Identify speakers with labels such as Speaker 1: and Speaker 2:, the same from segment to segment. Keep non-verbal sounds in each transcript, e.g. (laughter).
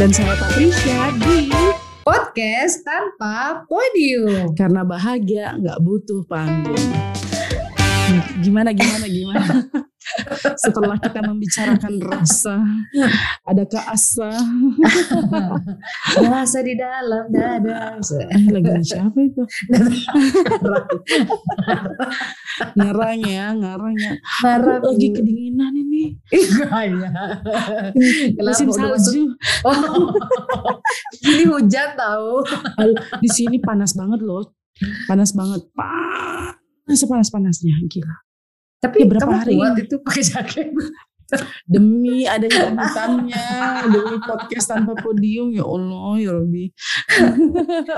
Speaker 1: Dan saya Patricia di
Speaker 2: Podcast Tanpa Podium.
Speaker 1: Karena bahagia nggak butuh panggung. Gimana, gimana, gimana? (laughs) Setelah kita membicarakan rasa Adakah asa
Speaker 2: Rasa di dalam dada.
Speaker 1: Lagu siapa itu? ngarang ya, ngarang ya. Lagi kedinginan ini
Speaker 2: Iya
Speaker 1: Musim
Speaker 2: udah
Speaker 1: salju
Speaker 2: Oh, (laughs) ini hujan tahu.
Speaker 1: Di sini panas banget loh Panas banget Panas panas-panasnya Gila
Speaker 2: Tapi
Speaker 1: Ya, berapa
Speaker 2: kamu
Speaker 1: hari
Speaker 2: kuat
Speaker 1: ini?
Speaker 2: itu pakai jaket.
Speaker 1: demi adanya kebutannya demi podcast tanpa podium ya Allah ya Robbi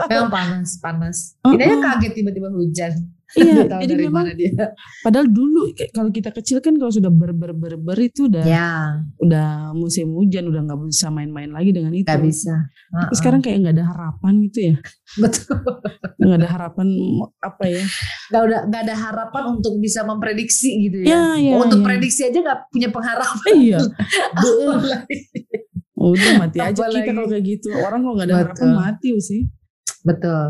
Speaker 2: Memang panas, panas. Ini aja
Speaker 1: oh.
Speaker 2: kaget tiba-tiba hujan.
Speaker 1: Iya
Speaker 2: tahu
Speaker 1: jadi
Speaker 2: dari
Speaker 1: memang
Speaker 2: mana dia.
Speaker 1: padahal dulu kalau kita kecil kan kalau sudah ber ber ber, ber itu udah
Speaker 2: Ya,
Speaker 1: udah musim hujan udah nggak bisa main-main lagi dengan itu
Speaker 2: nggak bisa.
Speaker 1: Tapi sekarang kayak nggak ada harapan gitu ya
Speaker 2: betul.
Speaker 1: nggak ada harapan apa ya
Speaker 2: Gak udah nggak ada harapan untuk bisa memprediksi gitu ya.
Speaker 1: ya ya
Speaker 2: untuk
Speaker 1: ya.
Speaker 2: prediksi aja nggak punya pengharapan.
Speaker 1: iya (laughs) udah mati aja
Speaker 2: Apalagi.
Speaker 1: kita kalau kayak gitu orang kalau nggak ada harapan
Speaker 2: Betul.
Speaker 1: mati sih
Speaker 2: Betul.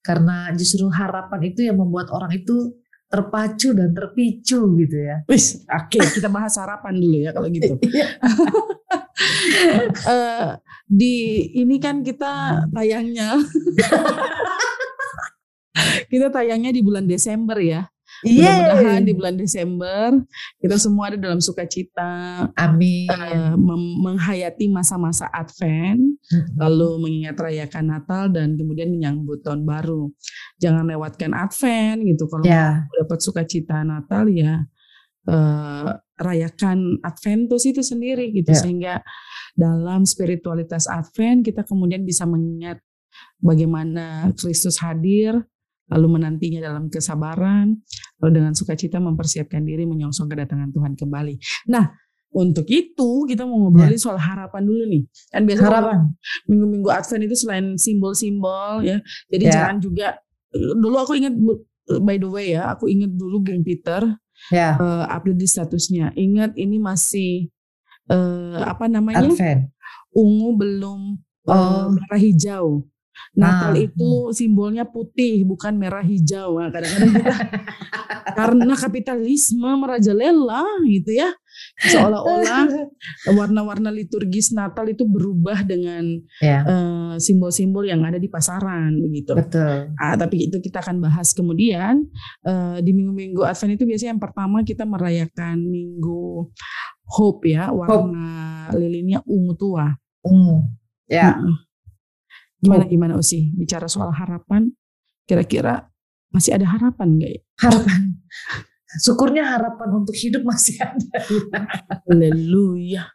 Speaker 2: Karena justru harapan itu yang membuat orang itu terpacu dan terpicu gitu ya.
Speaker 1: Wis, oke (laughs) kita bahas harapan dulu ya kalau gitu. (laughs) (laughs) Eh, di ini kan kita tayangnya kita tayangnya di bulan Desember ya. Mudah-mudahan di bulan Desember kita semua ada dalam sukacita
Speaker 2: Amin.
Speaker 1: mem- menghayati masa-masa Advent, lalu mengingat rayakan Natal dan kemudian menyambut tahun baru. Jangan lewatkan Advent gitu kalau mau dapat sukacita Natal ya eh, rayakan Adventus itu sendiri gitu
Speaker 2: Ya.
Speaker 1: sehingga dalam spiritualitas Advent kita kemudian bisa mengingat bagaimana Kristus hadir lalu menantinya dalam kesabaran lalu dengan sukacita mempersiapkan diri menyongsong kedatangan Tuhan kembali. Nah, untuk itu kita mau ngobrolin soal harapan dulu nih. Kan biasanya
Speaker 2: Ya. harapan.
Speaker 1: minggu-minggu Advent itu selain simbol-simbol ya. Jadi
Speaker 2: Ya.
Speaker 1: jangan juga dulu aku ingat by the way ya, aku ingat dulu Bung Peter
Speaker 2: Ya,
Speaker 1: eh, update di statusnya. Ingat ini masih eh, apa namanya?
Speaker 2: Advent.
Speaker 1: Ungu belum eh,
Speaker 2: Oh.
Speaker 1: merah hijau. Natal
Speaker 2: Ah,
Speaker 1: itu simbolnya putih bukan merah hijau. Nah, kadang-kadang kita (laughs) karena kapitalisme merajalela gitu ya. Seolah-olah warna-warna liturgis Natal itu berubah dengan
Speaker 2: Ya,
Speaker 1: eh, simbol-simbol yang ada di pasaran begitu.
Speaker 2: betul.
Speaker 1: Ah, tapi itu kita akan bahas kemudian Eh, di minggu-minggu Advent itu biasanya yang pertama kita merayakan minggu Hope ya, warna lilinnya ungu tua.
Speaker 2: Ungu. Ya,
Speaker 1: Mm-mm. Gimana gimana Usi? Bicara soal harapan, kira-kira masih ada harapan nggak ya?
Speaker 2: harapan. (laughs) Syukurnya harapan untuk hidup masih ada.
Speaker 1: Haleluya.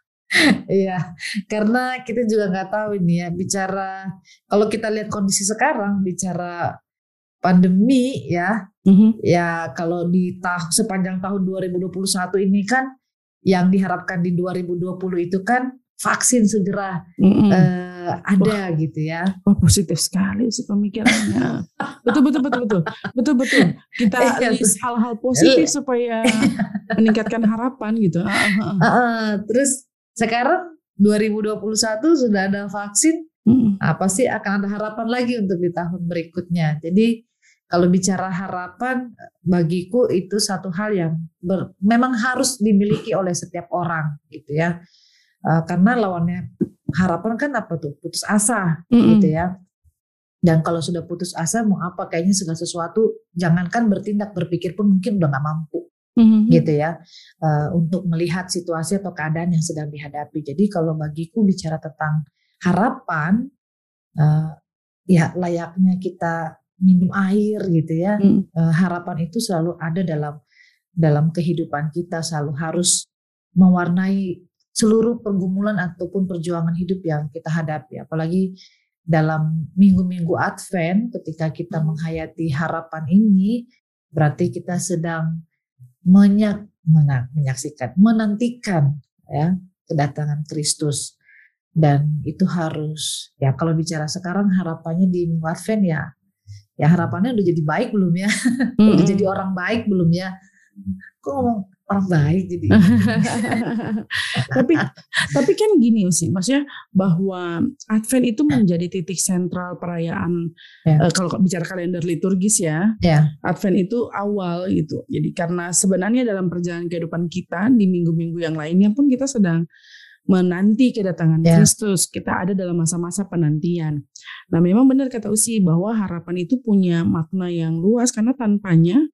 Speaker 2: Iya, karena kita juga nggak tahu ini ya bicara kalau kita lihat kondisi sekarang bicara pandemi ya,
Speaker 1: Mhm.
Speaker 2: ya kalau di tahun sepanjang tahun 2021 ini kan yang diharapkan di 2020 itu kan vaksin segera
Speaker 1: Mm-mm.
Speaker 2: eh, ada gitu ya.
Speaker 1: Wah positif sekali sih pemikirannya. (laughs) betul betul betul betul betul betul. Kita
Speaker 2: Iya,
Speaker 1: list hal-hal positif supaya meningkatkan harapan gitu. Ah, ah.
Speaker 2: Heeh, terus sekarang 2021 sudah ada vaksin,
Speaker 1: Mm-mm.
Speaker 2: nah, pasti akan ada harapan lagi untuk di tahun berikutnya. Jadi kalau bicara harapan bagiku itu satu hal yang ber- memang harus dimiliki oleh setiap orang gitu ya. Eh, karena lawannya harapan kan apa tuh? Putus asa
Speaker 1: Mm-mm.
Speaker 2: gitu ya. Dan kalau sudah putus asa mau apa kayaknya segala sesuatu jangankan bertindak berpikir pun mungkin udah nggak mampu
Speaker 1: Mhm.
Speaker 2: gitu ya eh, untuk melihat situasi atau keadaan yang sedang dihadapi. Jadi kalau bagiku bicara tentang harapan, eh, ya layaknya kita minum air gitu ya.
Speaker 1: Mm.
Speaker 2: Eh, harapan itu selalu ada dalam dalam kehidupan kita, selalu harus mewarnai seluruh pergumulan ataupun perjuangan hidup yang kita hadapi. Apalagi dalam minggu-minggu Advent, ketika kita menghayati harapan ini, berarti kita sedang menyak, mena- menyaksikan, menantikan ya kedatangan Kristus. Dan itu harus ya kalau bicara sekarang harapannya di minggu Advent ya ya harapannya udah jadi baik belum ya? (laughs) udah
Speaker 1: Mm-mm.
Speaker 2: jadi orang baik belum ya? Kok ngomong orang baik jadi. (laughs)
Speaker 1: tapi tapi kan gini sih, maksudnya bahwa Advent itu menjadi titik sentral perayaan ya. uh, kalau bicara kalender liturgis ya.
Speaker 2: ya.
Speaker 1: Advent itu awal gitu. Jadi karena sebenarnya dalam perjalanan kehidupan kita di minggu-minggu yang lainnya pun kita sedang menanti kedatangan ya. Kristus. Kita ada dalam masa-masa penantian. Nah, memang benar kata Usi bahwa harapan itu punya makna yang luas karena tanpanya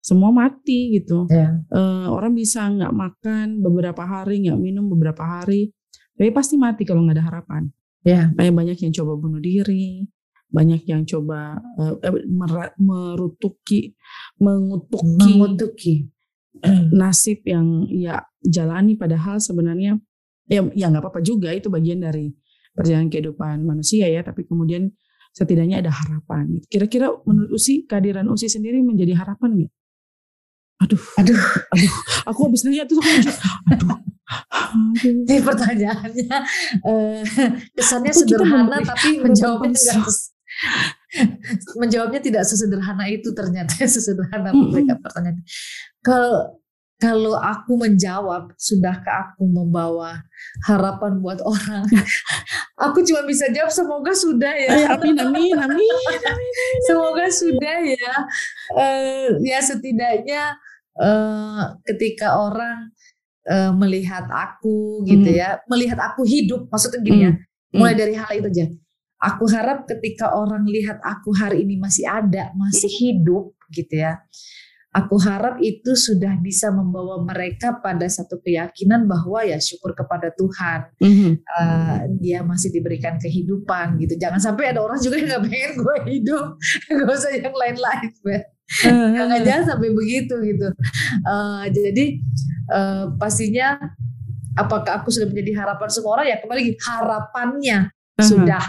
Speaker 1: semua mati gitu.
Speaker 2: Yeah.
Speaker 1: Ya. Uh, orang bisa nggak makan beberapa hari, nggak minum beberapa hari, tapi pasti mati kalau nggak ada harapan.
Speaker 2: Yeah.
Speaker 1: Banyak banyak yang coba bunuh diri, banyak yang coba uh, merutuki, mengutuki,
Speaker 2: mengutuki (clears throat)
Speaker 1: nasib yang ya jalani padahal sebenarnya ya ya nggak apa-apa juga itu bagian dari perjalanan kehidupan manusia ya tapi kemudian setidaknya ada harapan kira-kira menurut Usi kehadiran Usi sendiri menjadi harapan nggak aduh
Speaker 2: aduh
Speaker 1: aduh aku habis nanya tuh aduh
Speaker 2: Ini pertanyaannya uh, kesannya sederhana tapi menjawabnya enggak (laughs) menjawabnya tidak sesederhana itu ternyata sesederhana -hmm. pertanyaan. Kalau kalau aku menjawab, sudahkah aku membawa harapan buat orang? (laughs) aku cuma bisa jawab semoga sudah ya.
Speaker 1: Amin amin amin. amin. (laughs)
Speaker 2: semoga sudah ya. Uh, ya setidaknya uh, ketika orang uh, melihat aku gitu hmm. ya, melihat aku hidup, maksudnya gini ya, hmm. ya, mulai hmm. dari hal itu aja. Aku harap ketika orang lihat aku hari ini masih ada, masih hidup gitu ya. Aku harap itu sudah bisa membawa mereka pada satu keyakinan bahwa ya syukur kepada Tuhan, mm-hmm. uh, dia masih diberikan kehidupan gitu. Jangan sampai ada orang juga yang nggak pengen gue hidup, (laughs) gak usah yang lain-lain. Jangan jangan sampai begitu gitu. Uh, jadi uh, pastinya apakah aku sudah menjadi harapan semua orang ya kembali lagi harapannya uh-huh. sudah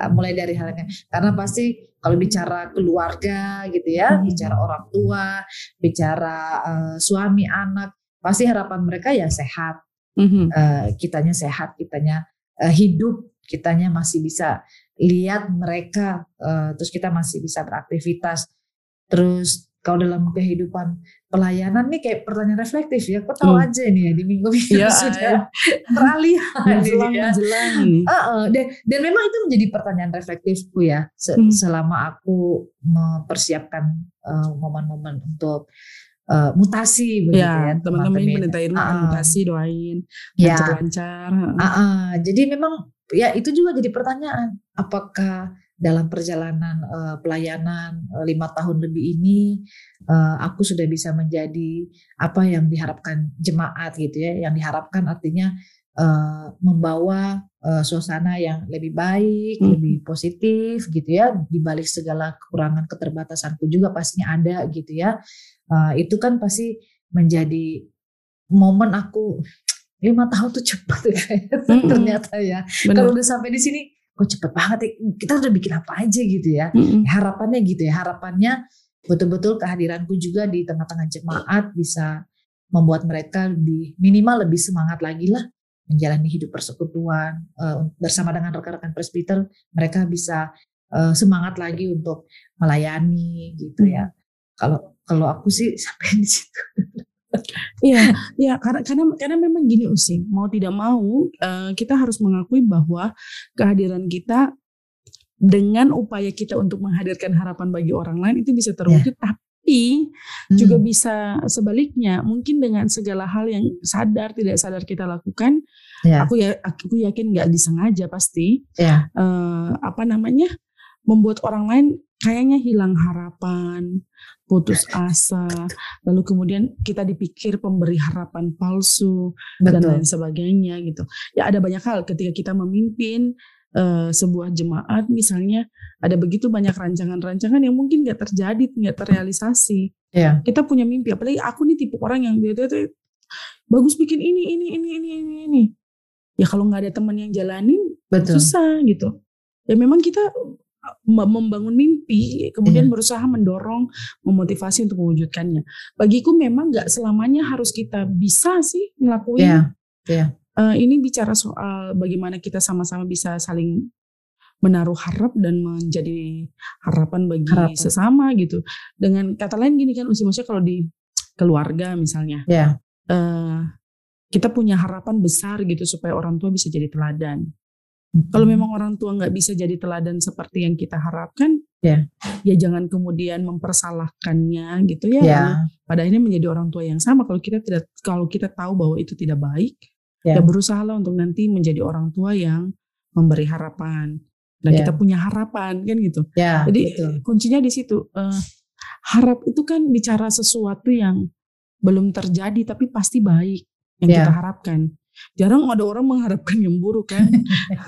Speaker 2: uh, mulai dari halnya karena pasti kalau bicara keluarga gitu ya, uh-huh. bicara orang tua, bicara uh, suami anak, pasti harapan mereka ya sehat. Uh-huh. Uh, kitanya sehat, kitanya uh, hidup, kitanya masih bisa lihat mereka, uh, terus kita masih bisa beraktivitas Terus kalau dalam kehidupan pelayanan nih kayak pertanyaan reflektif ya, kok tahu hmm. aja nih ya di minggu-minggu ya, (laughs) sudah peralihan
Speaker 1: menjelang, ya. menjelang.
Speaker 2: Uh, uh, dan, dan memang itu menjadi pertanyaan reflektifku ya se hmm. selama aku mempersiapkan momen-momen uh, untuk uh, mutasi begitu ya.
Speaker 1: ya teman-teman menintai uh, mutasi doain ya. lancar-lancar.
Speaker 2: Uh, uh, jadi memang ya itu juga jadi pertanyaan apakah dalam perjalanan uh, pelayanan uh, lima tahun lebih ini uh, aku sudah bisa menjadi apa yang diharapkan jemaat gitu ya. Yang diharapkan artinya uh, membawa uh, suasana yang lebih baik hmm. lebih positif gitu ya. Di balik segala kekurangan keterbatasanku juga pastinya ada gitu ya. Uh, itu kan pasti menjadi momen aku lima tahun tuh cepat ya (laughs) hmm. ternyata ya. Kalau udah sampai di sini kok cepet banget ya? Kita udah bikin apa aja gitu ya. Mm-hmm. harapannya gitu ya. Harapannya betul-betul kehadiranku juga di tengah-tengah jemaat bisa membuat mereka lebih minimal lebih semangat lagi lah menjalani hidup persekutuan uh, bersama dengan rekan-rekan presbiter mereka bisa uh, semangat lagi untuk melayani gitu ya. Kalau kalau aku sih (laughs) sampai di situ
Speaker 1: Iya, ya karena karena karena memang gini Usi, mau tidak mau uh, kita harus mengakui bahwa kehadiran kita dengan upaya kita untuk menghadirkan harapan bagi orang lain itu bisa terwujud, yeah. tapi hmm. juga bisa sebaliknya, mungkin dengan segala hal yang sadar tidak sadar kita lakukan, yeah. aku ya aku yakin nggak disengaja pasti,
Speaker 2: yeah.
Speaker 1: Ya. uh, apa namanya membuat orang lain kayaknya hilang harapan, putus asa, lalu kemudian kita dipikir pemberi harapan palsu Betul. dan lain sebagainya gitu. Ya ada banyak hal ketika kita memimpin uh, sebuah jemaat misalnya ada begitu banyak rancangan-rancangan yang mungkin nggak terjadi, nggak terrealisasi.
Speaker 2: Yeah.
Speaker 1: Kita punya mimpi, apalagi aku nih tipe orang yang dia tuh bagus bikin ini ini ini ini ini ini. Ya kalau nggak ada teman yang jalanin Betul. susah gitu. Ya memang kita membangun mimpi, kemudian yeah. berusaha mendorong, memotivasi untuk mewujudkannya. Bagiku memang nggak selamanya harus kita bisa sih ngelakuin.
Speaker 2: Yeah. Yeah.
Speaker 1: Uh, ini bicara soal bagaimana kita sama-sama bisa saling menaruh harap dan menjadi harapan bagi harapan. sesama gitu. Dengan kata lain gini kan, usia maksudnya kalau di keluarga misalnya.
Speaker 2: Ya.
Speaker 1: Uh, kita punya harapan besar gitu supaya orang tua bisa jadi teladan. Kalau memang orang tua nggak bisa jadi teladan seperti yang kita harapkan,
Speaker 2: ya,
Speaker 1: ya jangan kemudian mempersalahkannya gitu ya.
Speaker 2: ya.
Speaker 1: Pada akhirnya menjadi orang tua yang sama. Kalau kita tidak, kalau kita tahu bahwa itu tidak baik, ya, ya berusahalah untuk nanti menjadi orang tua yang memberi harapan. Dan ya. kita punya harapan kan gitu.
Speaker 2: Ya,
Speaker 1: Jadi
Speaker 2: betul.
Speaker 1: kuncinya di situ. Uh, harap itu kan bicara sesuatu yang belum terjadi tapi pasti baik yang
Speaker 2: Ya.
Speaker 1: kita harapkan. Jarang ada orang mengharapkan yang buruk kan.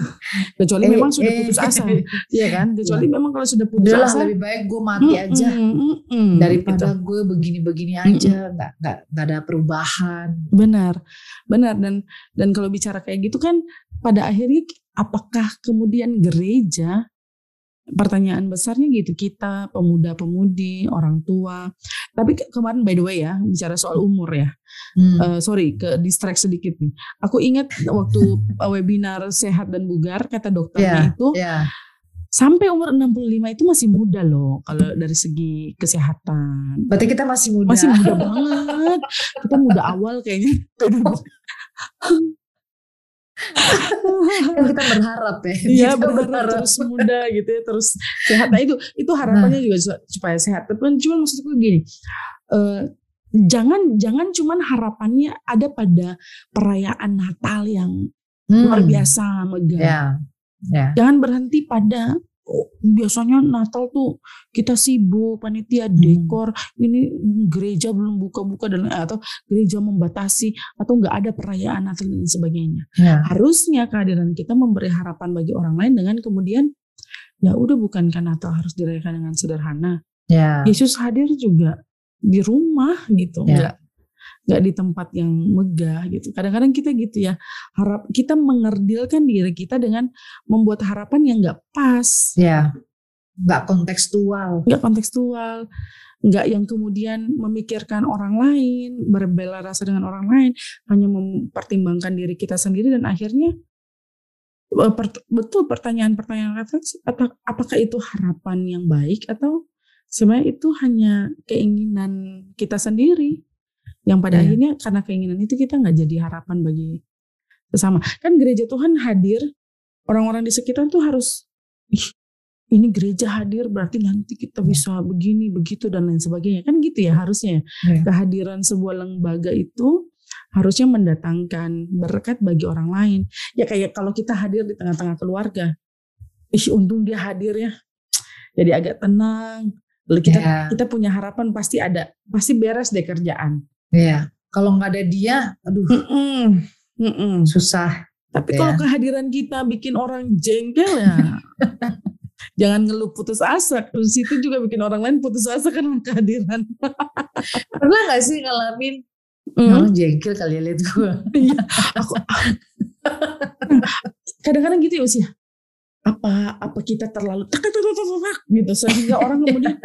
Speaker 1: (laughs) Kecuali
Speaker 2: Eh,
Speaker 1: memang sudah
Speaker 2: eh.
Speaker 1: putus asa. (laughs) Iya kan? Kecuali memang kalau sudah putus
Speaker 2: Udahlah
Speaker 1: asa.
Speaker 2: lebih baik gue mati aja
Speaker 1: mm, mm, mm,
Speaker 2: daripada
Speaker 1: gitu.
Speaker 2: gue begini-begini aja, nggak nggak nggak ada perubahan.
Speaker 1: Benar, benar dan dan kalau bicara kayak gitu kan pada akhirnya apakah kemudian gereja pertanyaan besarnya gitu kita pemuda-pemudi orang tua. Tapi ke- kemarin by the way ya bicara soal umur ya.
Speaker 2: Hmm.
Speaker 1: Eh, sorry ke distract sedikit nih. Aku ingat waktu (laughs) webinar sehat dan bugar kata dokternya
Speaker 2: Ya,
Speaker 1: itu
Speaker 2: ya,
Speaker 1: sampai umur 65 itu masih muda loh kalau dari segi kesehatan.
Speaker 2: Berarti kita masih muda.
Speaker 1: masih muda banget. Kita muda awal kayaknya (laughs) (laughs) (laughs)
Speaker 2: Kan kita berharap ya.
Speaker 1: Iya
Speaker 2: Kita
Speaker 1: berharap terus muda gitu ya terus sehat. Nah itu itu harapannya
Speaker 2: Nah.
Speaker 1: juga su- supaya sehat. Tapi kan cuma maksudku gini, eh, jangan jangan cuman harapannya ada pada perayaan Natal yang
Speaker 2: Hmm.
Speaker 1: luar biasa megah.
Speaker 2: Ya, ya,
Speaker 1: Jangan berhenti pada biasanya Natal tuh kita sibuk panitia
Speaker 2: Hmm.
Speaker 1: dekor ini gereja belum buka-buka dan atau gereja membatasi atau nggak ada perayaan Natal dan sebagainya
Speaker 2: ya.
Speaker 1: harusnya kehadiran kita memberi harapan bagi orang lain dengan kemudian ya udah bukankah Natal harus dirayakan dengan sederhana
Speaker 2: ya.
Speaker 1: Yesus hadir juga di rumah gitu
Speaker 2: Ya.
Speaker 1: nggak nggak di tempat yang megah gitu. Kadang-kadang kita gitu ya harap kita mengerdilkan diri kita dengan membuat harapan yang nggak pas.
Speaker 2: Ya, nggak kontekstual.
Speaker 1: nggak kontekstual nggak yang kemudian memikirkan orang lain berbela rasa dengan orang lain hanya mempertimbangkan diri kita sendiri dan akhirnya pert- betul pertanyaan-pertanyaan atau apakah itu harapan yang baik atau sebenarnya itu hanya keinginan kita sendiri yang pada
Speaker 2: Iya.
Speaker 1: akhirnya karena keinginan itu kita nggak jadi harapan bagi sesama kan gereja Tuhan hadir orang-orang di sekitar tuh harus ih ini gereja hadir berarti nanti kita
Speaker 2: Iya.
Speaker 1: bisa begini begitu dan lain sebagainya kan gitu ya harusnya ya.
Speaker 2: Iya.
Speaker 1: kehadiran sebuah lembaga itu harusnya mendatangkan berkat bagi orang lain ya kayak kalau kita hadir di tengah-tengah keluarga ih untung dia hadir ya jadi agak tenang lalu kita
Speaker 2: Ya,
Speaker 1: kita punya harapan pasti ada pasti beres deh kerjaan
Speaker 2: ya. Kalau nggak ada dia, aduh
Speaker 1: Mm-mm. Mm-mm.
Speaker 2: susah.
Speaker 1: Tapi
Speaker 2: Ya.
Speaker 1: kalau kehadiran kita bikin orang jengkel ya, (laughs) jangan ngeluh putus asa. Di situ juga bikin orang lain putus asa karena kehadiran. (laughs)
Speaker 2: Pernah nggak sih ngalamin
Speaker 1: Mm.
Speaker 2: orang jengkel kali ya lihat gue?
Speaker 1: Iya, aku (laughs) kadang-kadang gitu ya usia. Apa apa kita terlalu tak tak tak gitu. Sehingga orang kemudian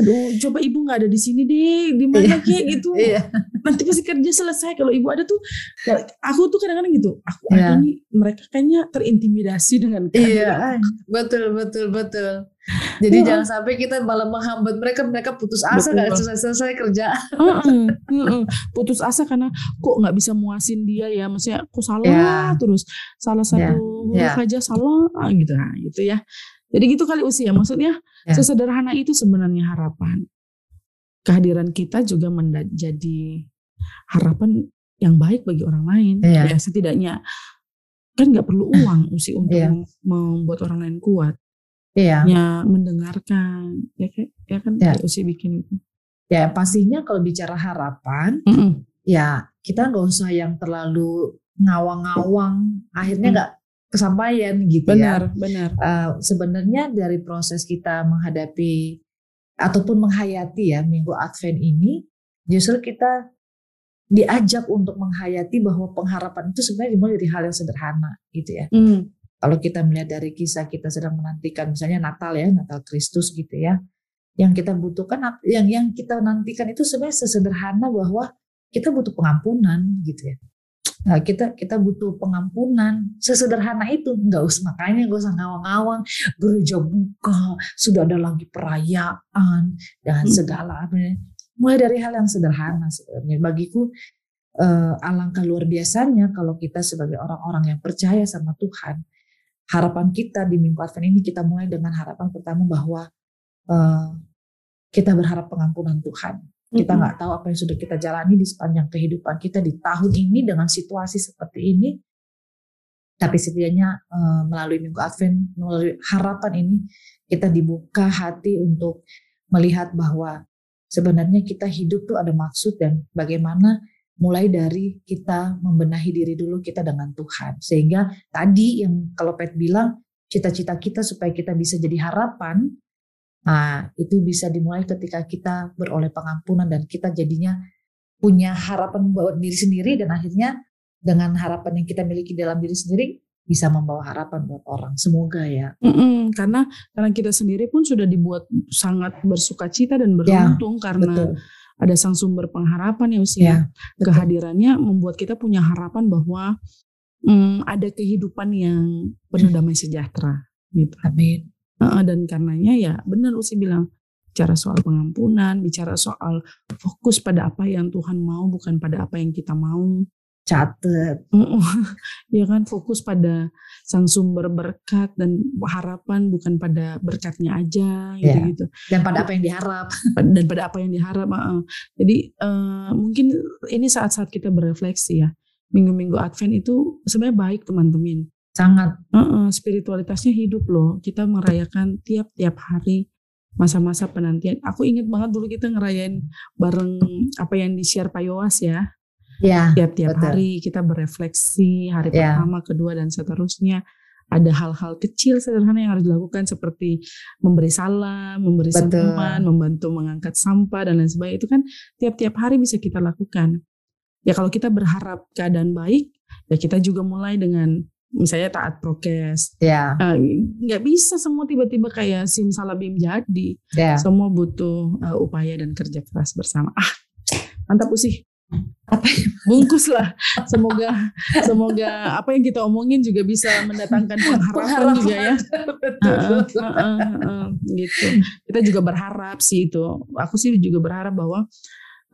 Speaker 1: aduh coba ibu nggak ada di sini deh di mana kayak gitu.
Speaker 2: Iya.
Speaker 1: nanti pasti kerja selesai. Kalau ibu ada tuh ya, aku tuh kadang-kadang gitu aku
Speaker 2: Iya.
Speaker 1: ada nih. Mereka kayaknya terintimidasi dengan
Speaker 2: Iya,
Speaker 1: kehadiran
Speaker 2: betul betul betul. Jadi jangan sampai kita malah menghambat mereka, mereka putus asa nggak selesai selesai kerja.
Speaker 1: Putus asa karena kok nggak bisa muasin dia ya maksudnya kok salah
Speaker 2: Ya.
Speaker 1: terus salah satu huruf
Speaker 2: ya.
Speaker 1: aja salah ah, gitu nah, gitu ya jadi gitu kali usia maksudnya
Speaker 2: Ya.
Speaker 1: sesederhana itu sebenarnya harapan kehadiran kita juga menjadi harapan yang baik bagi orang lain
Speaker 2: Iya.
Speaker 1: ya setidaknya kan nggak perlu uang usi untuk
Speaker 2: Iya.
Speaker 1: mem- membuat orang lain kuat
Speaker 2: Iya.
Speaker 1: ya mendengarkan ya ya kan
Speaker 2: Ya.
Speaker 1: kayak usi bikin itu
Speaker 2: Ya pastinya kalau bicara harapan,
Speaker 1: Mm-mm.
Speaker 2: ya kita nggak usah yang terlalu ngawang-ngawang. Akhirnya
Speaker 1: Hmm.
Speaker 2: nggak kesampaian gitu ya.
Speaker 1: benar benar
Speaker 2: Eh, sebenarnya dari proses kita menghadapi ataupun menghayati ya minggu Advent ini, justru kita diajak untuk menghayati bahwa pengharapan itu sebenarnya dimulai dari hal yang sederhana gitu ya.
Speaker 1: Mm.
Speaker 2: Kalau kita melihat dari kisah kita sedang menantikan misalnya Natal ya, Natal Kristus gitu ya. Yang kita butuhkan yang yang kita nantikan itu sebenarnya sesederhana bahwa kita butuh pengampunan gitu ya. Nah, kita kita butuh pengampunan sesederhana itu nggak usah makanya nggak usah ngawang-ngawang gereja buka sudah ada lagi perayaan dan
Speaker 1: Hmm.
Speaker 2: segala apa ya. mulai dari hal yang sederhana sebenarnya. Bagiku uh, alangkah luar biasanya kalau kita sebagai orang-orang yang percaya sama Tuhan, harapan kita di Minggu Advent ini kita mulai dengan harapan pertama bahwa uh, kita berharap pengampunan Tuhan. Kita nggak tahu apa yang sudah kita jalani di sepanjang kehidupan kita di tahun ini dengan situasi seperti ini. Tapi setidaknya uh, melalui Minggu Advent, melalui harapan ini kita dibuka hati untuk melihat bahwa sebenarnya kita hidup tuh ada maksud dan bagaimana mulai dari kita membenahi diri dulu kita dengan Tuhan. Sehingga tadi yang kalau Pet bilang cita-cita kita supaya kita bisa jadi harapan, Nah, itu bisa dimulai ketika kita beroleh pengampunan dan kita jadinya punya harapan buat diri sendiri dan akhirnya dengan harapan yang kita miliki dalam diri sendiri bisa membawa harapan buat orang. Semoga ya.
Speaker 1: Mm-mm, karena karena kita sendiri pun sudah dibuat sangat bersuka cita dan ya, beruntung ya, karena betul. Ada sang sumber pengharapan ya usia. Ya, Kehadirannya membuat kita punya harapan bahwa mm, ada kehidupan yang penuh damai sejahtera. Gitu.
Speaker 2: Amin.
Speaker 1: Uh, dan karenanya ya benar Usi bilang bicara soal pengampunan, bicara soal fokus pada apa yang Tuhan mau bukan pada apa yang kita mau.
Speaker 2: Catet. (laughs)
Speaker 1: ya kan fokus pada sang sumber berkat dan harapan bukan pada berkatnya aja gitu-gitu.
Speaker 2: Ya. Dan pada apa yang diharap. (laughs)
Speaker 1: Dan pada apa yang diharap. Uh. Jadi uh, mungkin ini saat-saat kita berefleksi ya. Minggu-minggu Advent itu sebenarnya baik teman-teman
Speaker 2: sangat
Speaker 1: uh -uh, spiritualitasnya hidup loh kita merayakan tiap-tiap hari masa-masa penantian aku inget banget dulu kita ngerayain bareng apa yang di share Payowas ya
Speaker 2: ya
Speaker 1: tiap-tiap hari kita berefleksi hari ya. pertama kedua dan seterusnya ada hal-hal kecil sederhana yang harus dilakukan seperti memberi salam, memberi siraman, membantu mengangkat sampah dan lain sebagainya itu kan tiap-tiap hari bisa kita lakukan. Ya kalau kita berharap keadaan baik, ya kita juga mulai dengan misalnya taat prokes.
Speaker 2: Ya.
Speaker 1: Yeah. Nggak bisa semua tiba-tiba kayak simsalabim jadi.
Speaker 2: Yeah.
Speaker 1: Semua butuh uh, upaya dan kerja keras bersama. Ah, mantap sih. Apa (laughs) bungkus lah. Semoga semoga apa yang kita omongin juga bisa mendatangkan (laughs) pengharapan juga ya. Uh, uh, uh, uh, gitu. Kita juga berharap sih itu. Aku sih juga berharap bahwa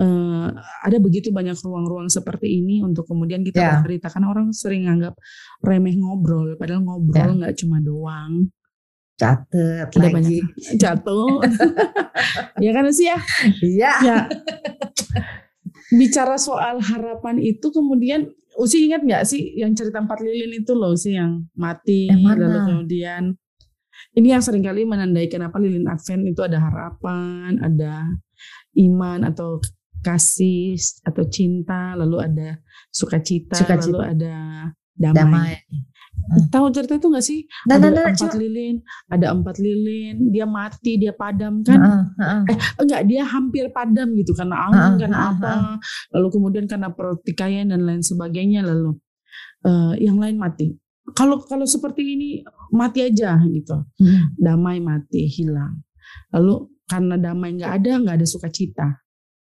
Speaker 1: uh, ada begitu banyak ruang-ruang seperti ini untuk kemudian kita yeah. bercerita karena orang sering anggap remeh ngobrol padahal ngobrol ya. nggak yeah. cuma doang
Speaker 2: catet
Speaker 1: ada lagi. banyak jatuh (laughs) ya kan sih ya
Speaker 2: iya
Speaker 1: ya bicara soal harapan itu kemudian Usi ingat nggak sih yang cerita empat lilin itu loh sih yang mati yang mana? lalu kemudian ini yang sering kali menandai kenapa lilin Advent itu ada harapan, ada iman atau kasih atau cinta, lalu ada sukacita, sukacita. lalu ada damai. damai. Hmm. Tahu cerita itu gak sih? Nah, ada nah, nah, empat lilin, ada empat lilin, dia mati, dia padam kan? Uh, uh, uh. Eh enggak, dia hampir padam gitu karena angin, uh, karena uh, apa? Uh. Lalu kemudian karena pertikaian dan lain sebagainya, lalu uh, yang lain mati. Kalau kalau seperti ini mati aja gitu, uh. damai mati hilang. Lalu karena damai nggak ada, nggak ada sukacita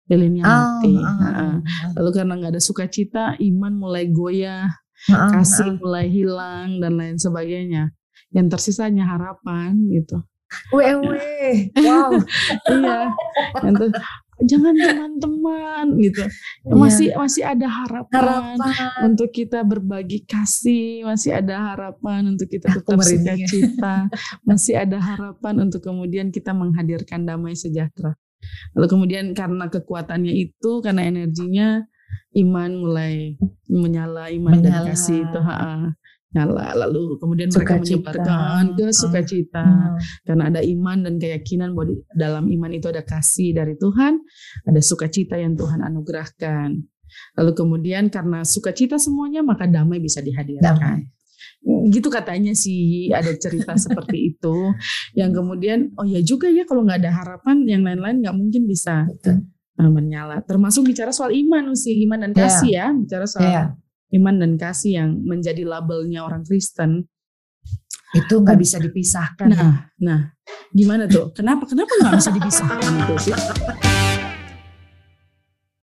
Speaker 1: lilinnya mati. Oh, oh, oh. Lalu karena nggak ada sukacita, iman mulai goyah, oh, kasih mulai hilang dan lain sebagainya. Yang tersisanya harapan gitu.
Speaker 2: Wow. (laughs)
Speaker 1: iya. Yang jangan teman-teman gitu yeah. masih masih ada harapan, harapan untuk kita berbagi kasih masih ada harapan untuk kita tetap cita masih ada harapan untuk kemudian kita menghadirkan damai sejahtera Lalu kemudian karena kekuatannya itu, karena energinya, iman mulai menyala, iman menyala. dan kasih itu ha, nyala. Lalu kemudian mereka menyebarkan ke sukacita, hmm. karena ada iman dan keyakinan bahwa dalam iman itu ada kasih dari Tuhan, ada sukacita yang Tuhan anugerahkan. Lalu kemudian karena sukacita semuanya maka damai bisa dihadirkan. Damai gitu katanya sih ada cerita (laughs) seperti itu yang kemudian oh ya juga ya kalau nggak ada harapan yang lain-lain nggak mungkin bisa Betul. Eh, menyala. Termasuk bicara soal iman sih iman dan iya. kasih yeah. ya. Bicara soal yeah. iman dan kasih yang menjadi labelnya orang Kristen.
Speaker 2: Itu nggak bisa dipisahkan.
Speaker 1: Nah nah. Gimana tuh? Kenapa? Kenapa nggak bisa dipisahkan itu sih